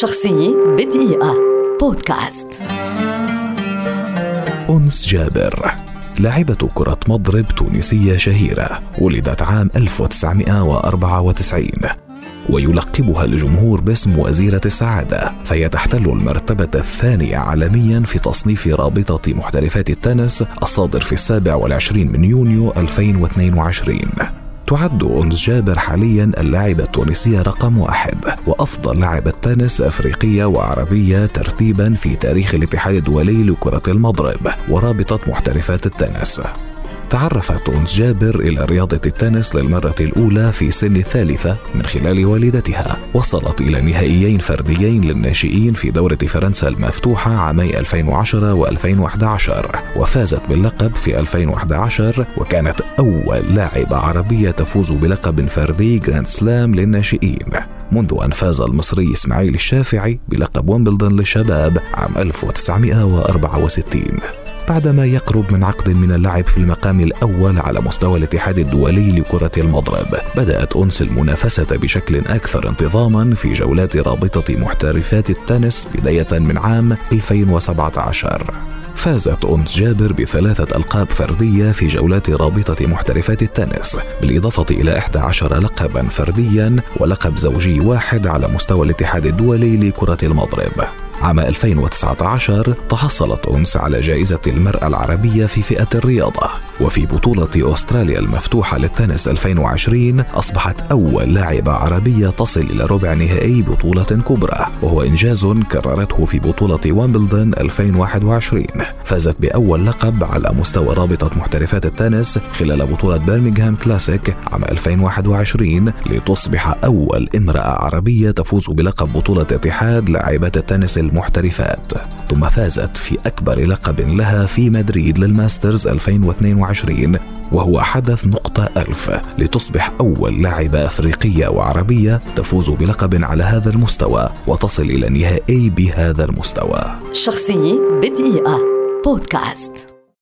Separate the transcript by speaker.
Speaker 1: شخصية بدقيقة. بودكاست.
Speaker 2: أنس جابر لاعبة كرة مضرب تونسية شهيرة ولدت عام 1994 ويلقبها الجمهور باسم وزيرة السعادة فهي تحتل المرتبة الثانية عالميا في تصنيف رابطة محترفات التنس الصادر في السابع والعشرين من يونيو 2022 تعد أنس جابر حاليا اللاعبة التونسية رقم واحد وأفضل لاعبة تنس أفريقية وعربية ترتيبا في تاريخ الاتحاد الدولي لكرة المضرب ورابطة محترفات التنس. تعرفت أنس جابر إلى رياضة التنس للمرة الأولى في سن الثالثة من خلال والدتها. وصلت إلى نهائيين فرديين للناشئين في دورة فرنسا المفتوحة عامي 2010 و2011 وفازت باللقب في 2011 وكانت أول لاعبة عربية تفوز بلقب فردي Grand Slam للناشئين. منذ أن فاز المصري إسماعيل الشافعي بلقب ويمبلدون للشباب عام 1964 بعدما يقرب من عقد من اللعب في المقام الأول على مستوى الاتحاد الدولي لكرة المضرب بدأت أنس المنافسة بشكل أكثر انتظاما في جولات رابطة محترفات التنس بداية من عام 2017 فازت أنس جابر بثلاثة ألقاب فردية في جولات رابطة محترفات التنس بالإضافة إلى 11 لقبا فرديا ولقب زوجي واحد على مستوى الاتحاد الدولي لكرة المضرب. عام 2019 تحصلت أنس على جائزة المرأة العربية في فئة الرياضة. وفي بطولة أستراليا المفتوحة للتنس 2020 أصبحت أول لاعبة عربية تصل إلى ربع نهائي بطولة كبرى وهو إنجاز كررته في بطولة ويمبلدون 2021 فازت بأول لقب على مستوى رابطة محترفات التنس خلال بطولة برمنغهام كلاسيك عام 2021 لتصبح أول امرأة عربية تفوز بلقب بطولة اتحاد لاعبات التنس المحترفات. ثم فازت في أكبر لقب لها في مدريد للماسترز 2022 وهو حدث نقطة ألف. لتصبح أول لاعبة أفريقية وعربية تفوز بلقب على هذا المستوى وتصل إلى النهائي بهذا المستوى.
Speaker 1: شخصية بدقيقة. بودكاست.